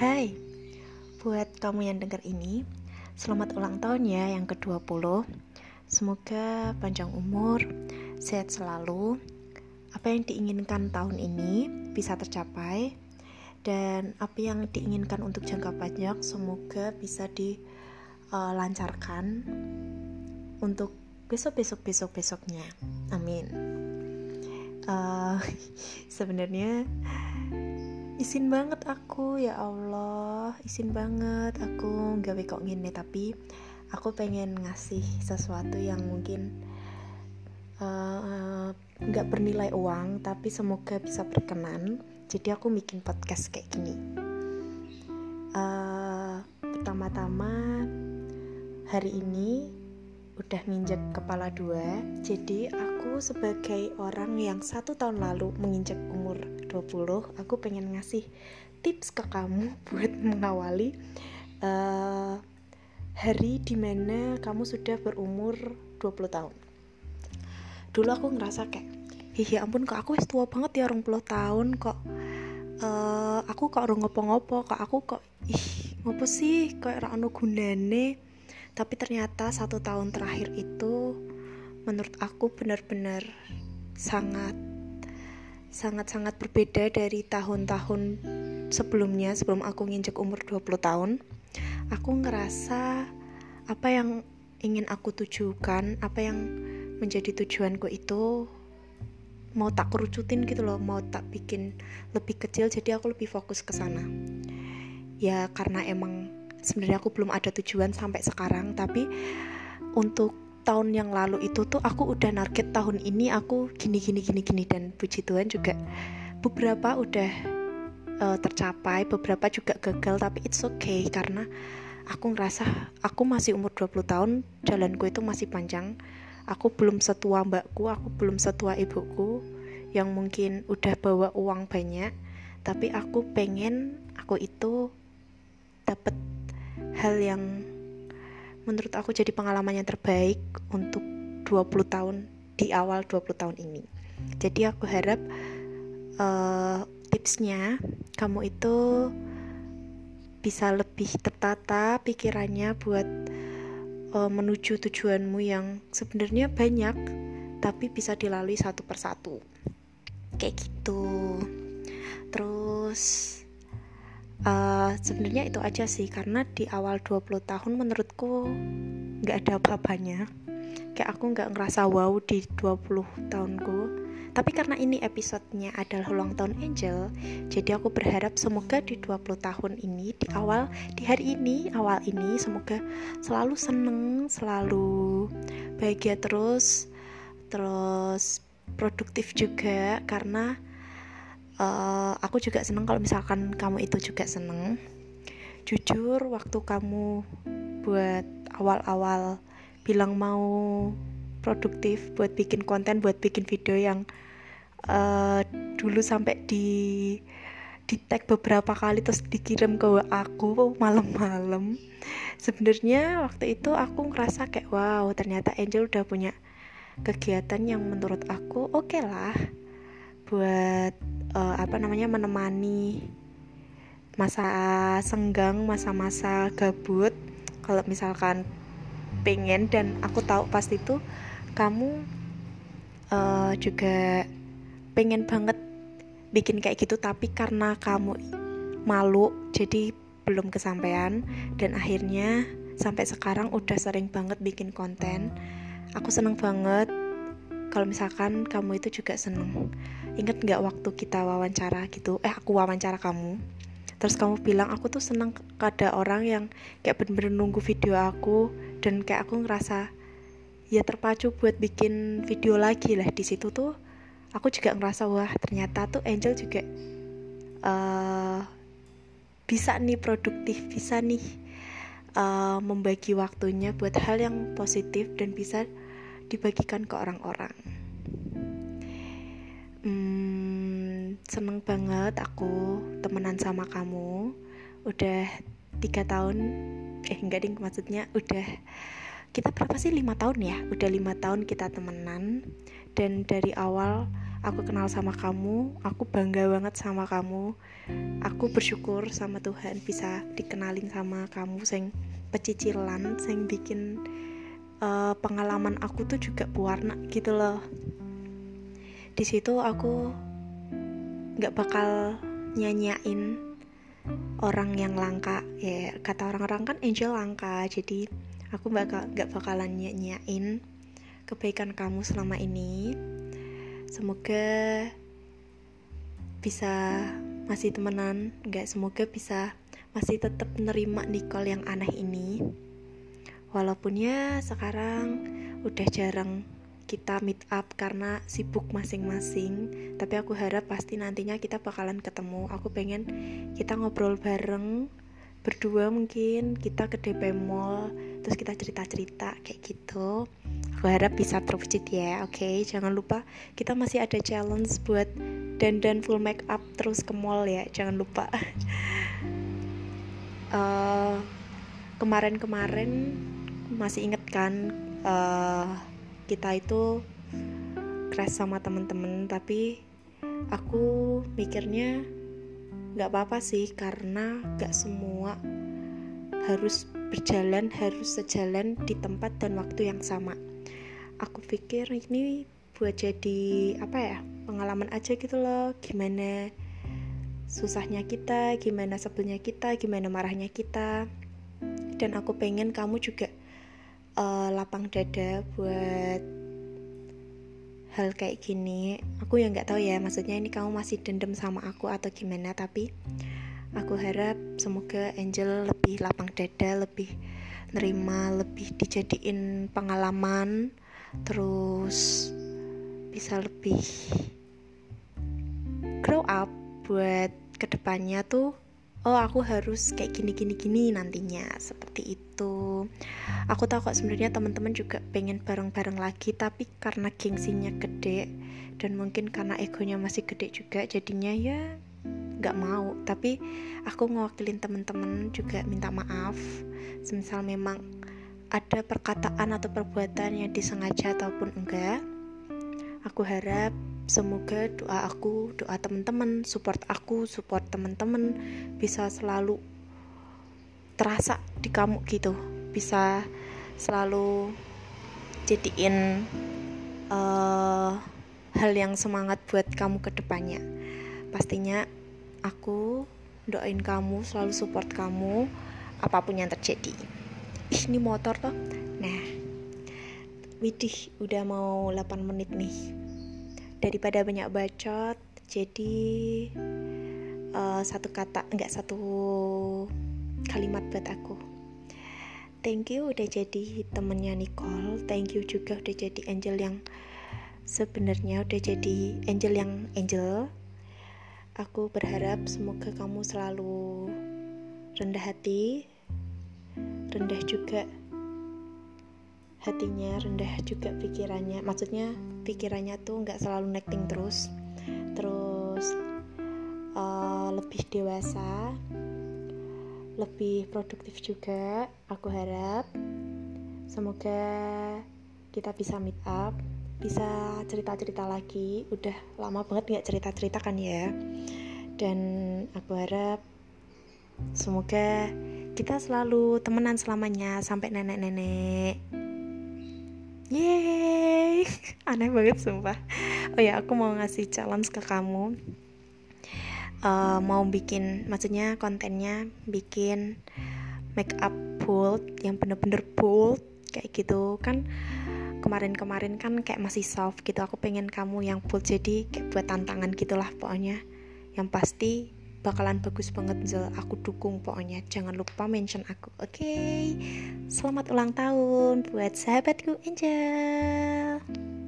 Hai, buat kamu yang dengar ini, selamat ulang tahun ya yang ke-20 Semoga panjang umur, sehat selalu. Apa yang diinginkan tahun ini bisa tercapai Dan apa yang diinginkan untuk jangka panjang semoga bisa dilancarkan Untuk besok-besok-besok-besoknya. Amin. Uh, Sebenarnya izin banget aku ya Allah. Izin banget. Aku gawe kok gini tapi aku pengen ngasih sesuatu yang mungkin eh, nggak uh, bernilai uang tapi semoga bisa berkenan. Jadi aku bikin podcast kayak gini. Uh, pertama-tama hari ini udah nginjek kepala dua. Jadi aku sebagai orang yang satu tahun lalu menginjak umur 20 aku pengen ngasih tips ke kamu buat mengawali uh, hari di mana kamu sudah berumur 20 tahun. Dulu aku ngerasa kayak hihi ampun kok aku tua banget ya orang puluh tahun kok uh, aku kok orang ngopo-ngopo kok aku kok ih ngopo sih kayak rano gunane? Tapi ternyata satu tahun terakhir itu menurut aku benar-benar sangat sangat-sangat berbeda dari tahun-tahun sebelumnya sebelum aku nginjek umur 20 tahun. Aku ngerasa apa yang ingin aku tujukan apa yang menjadi tujuanku itu mau tak kerucutin gitu loh mau tak bikin lebih kecil jadi aku lebih fokus ke sana. Ya karena emang sebenarnya aku belum ada tujuan sampai sekarang tapi untuk tahun yang lalu itu tuh aku udah target tahun ini aku gini gini gini gini. Dan puji Tuhan juga beberapa udah uh, tercapai beberapa juga gagal tapi it's okay karena aku ngerasa aku masih umur 20 tahun jalanku itu masih panjang. Aku belum setua mbakku aku belum setua ibuku yang mungkin udah bawa uang banyak. Tapi aku pengen aku itu dapat hal yang menurut aku jadi pengalaman yang terbaik untuk 20 tahun di awal 20 tahun ini. Jadi aku harap uh, tipsnya kamu itu bisa lebih tertata pikirannya buat uh, menuju tujuanmu yang sebenarnya banyak tapi bisa dilalui satu persatu. Kayak gitu. Terus uh, sebenarnya itu aja sih karena di awal 20 tahun menurutku nggak ada apa-apanya kayak aku nggak ngerasa wow di 20 tahunku. Tapi karena ini episodenya adalah ulang tahun Angel jadi aku berharap semoga di 20 tahun ini di awal di hari ini awal ini semoga selalu seneng selalu bahagia terus terus produktif juga karena uh, aku juga seneng kalau misalkan kamu itu juga seneng. Jujur waktu kamu buat awal-awal bilang mau produktif buat bikin konten buat bikin video yang uh, dulu sampai di di tag beberapa kali terus dikirim ke aku malam-malam sebenarnya waktu itu aku ngerasa kayak wow ternyata Angel udah punya kegiatan yang menurut aku oke okay lah buat uh, apa namanya menemani masa senggang masa-masa gabut. Kalau misalkan pengen dan aku tahu pasti itu kamu uh, juga pengen banget bikin kayak gitu tapi karena kamu malu jadi belum kesampaian dan akhirnya sampai sekarang udah sering banget bikin konten. Aku seneng banget kalau misalkan kamu itu juga seneng inget nggak waktu kita wawancara gitu? Eh aku wawancara kamu. Terus kamu bilang aku tuh seneng ada orang yang kayak bener-bener nunggu video aku dan kayak aku ngerasa ya terpacu buat bikin video lagi lah. Di situ tuh aku juga ngerasa wah ternyata tuh Angel juga uh, bisa nih produktif bisa nih uh, membagi waktunya buat hal yang positif dan bisa dibagikan ke orang-orang. Seneng banget aku temenan sama kamu. Udah tiga tahun, eh enggak ding maksudnya udah kita berapa sih lima tahun ya? Udah lima tahun kita temenan dan dari awal aku kenal sama kamu aku bangga banget sama kamu aku bersyukur sama Tuhan bisa dikenalin sama kamu sing pecicilan sing bikin uh, pengalaman aku tuh juga pewarna gitu loh di situ aku nggak bakal nyanyain orang yang langka. Ya kata orang-orang kan angel langka jadi aku bakal nggak bakalan nyanyain kebaikan kamu selama ini. Semoga bisa masih temenan nggak semoga bisa masih tetap menerima Nicole yang aneh ini. Walaupun ya sekarang udah jarang kita meet up karena sibuk masing-masing tapi aku harap pasti nantinya kita bakalan ketemu aku pengen kita ngobrol bareng berdua mungkin kita ke DP Mall terus kita cerita-cerita kayak gitu Aku harap bisa terwujud ya, oke? Okay? Jangan lupa kita masih ada challenge buat dandan full make up terus ke mall ya, jangan lupa. uh, kemarin-kemarin masih inget kan uh, kita itu crash sama temen-temen, tapi aku mikirnya nggak apa-apa sih karena nggak semua harus berjalan harus sejalan di tempat dan waktu yang sama. Aku pikir ini buat jadi apa ya pengalaman aja gitu loh gimana susahnya kita gimana sebelnya kita gimana marahnya kita. Dan aku pengen kamu juga uh, lapang dada buat hal kayak gini. Aku yang nggak tahu ya maksudnya ini kamu masih dendam sama aku atau gimana tapi aku harap semoga Angel lebih lapang dada lebih nerima lebih dijadiin pengalaman terus bisa lebih grow up buat ke depannya tuh oh aku harus kayak gini gini gini nantinya seperti itu aku tahu kok sebenarnya teman-teman juga pengen bareng-bareng lagi tapi karena gengsinya gede dan mungkin karena egonya masih gede juga jadinya ya nggak mau. Tapi aku ngewakilin teman-teman juga minta maaf. Semisal memang ada perkataan atau perbuatan yang disengaja ataupun enggak aku harap semoga doa aku doa teman-teman support aku support teman-teman bisa selalu terasa di kamu gitu bisa selalu jadiin uh, hal yang semangat buat kamu ke depannya. Pastinya aku doain kamu selalu support kamu apa pun yang terjadi. Ih ini motor toh. Nah widih udah mau 8 menit nih. Daripada banyak bacot jadi uh, satu kata enggak satu kalimat buat aku thank you udah jadi temennya Nicole. Thank you juga udah jadi angel yang sebenarnya udah jadi angel yang angel. Aku berharap semoga kamu selalu rendah hati rendah juga hatinya rendah juga pikirannya. Maksudnya pikirannya tuh nggak selalu necting terus. Terus uh, lebih dewasa lebih produktif juga aku harap semoga kita bisa meet up bisa cerita-cerita lagi udah lama banget nggak cerita-cerita kan ya dan aku harap semoga kita selalu temenan selamanya sampai nenek-nenek. Yeay, aneh banget sumpah. Oh ya, aku mau ngasih challenge ke kamu. Uh, mau bikin, maksudnya kontennya bikin make up bold yang bener-bener bold kayak gitu. Kan kemarin-kemarin kan kayak masih soft gitu. Aku pengen kamu yang bold jadi kayak buat tantangan gitulah pokoknya. Yang pasti bakalan bagus banget Zel aku dukung pokoknya. Jangan lupa mention aku oke? Okay? selamat ulang tahun buat sahabatku Angel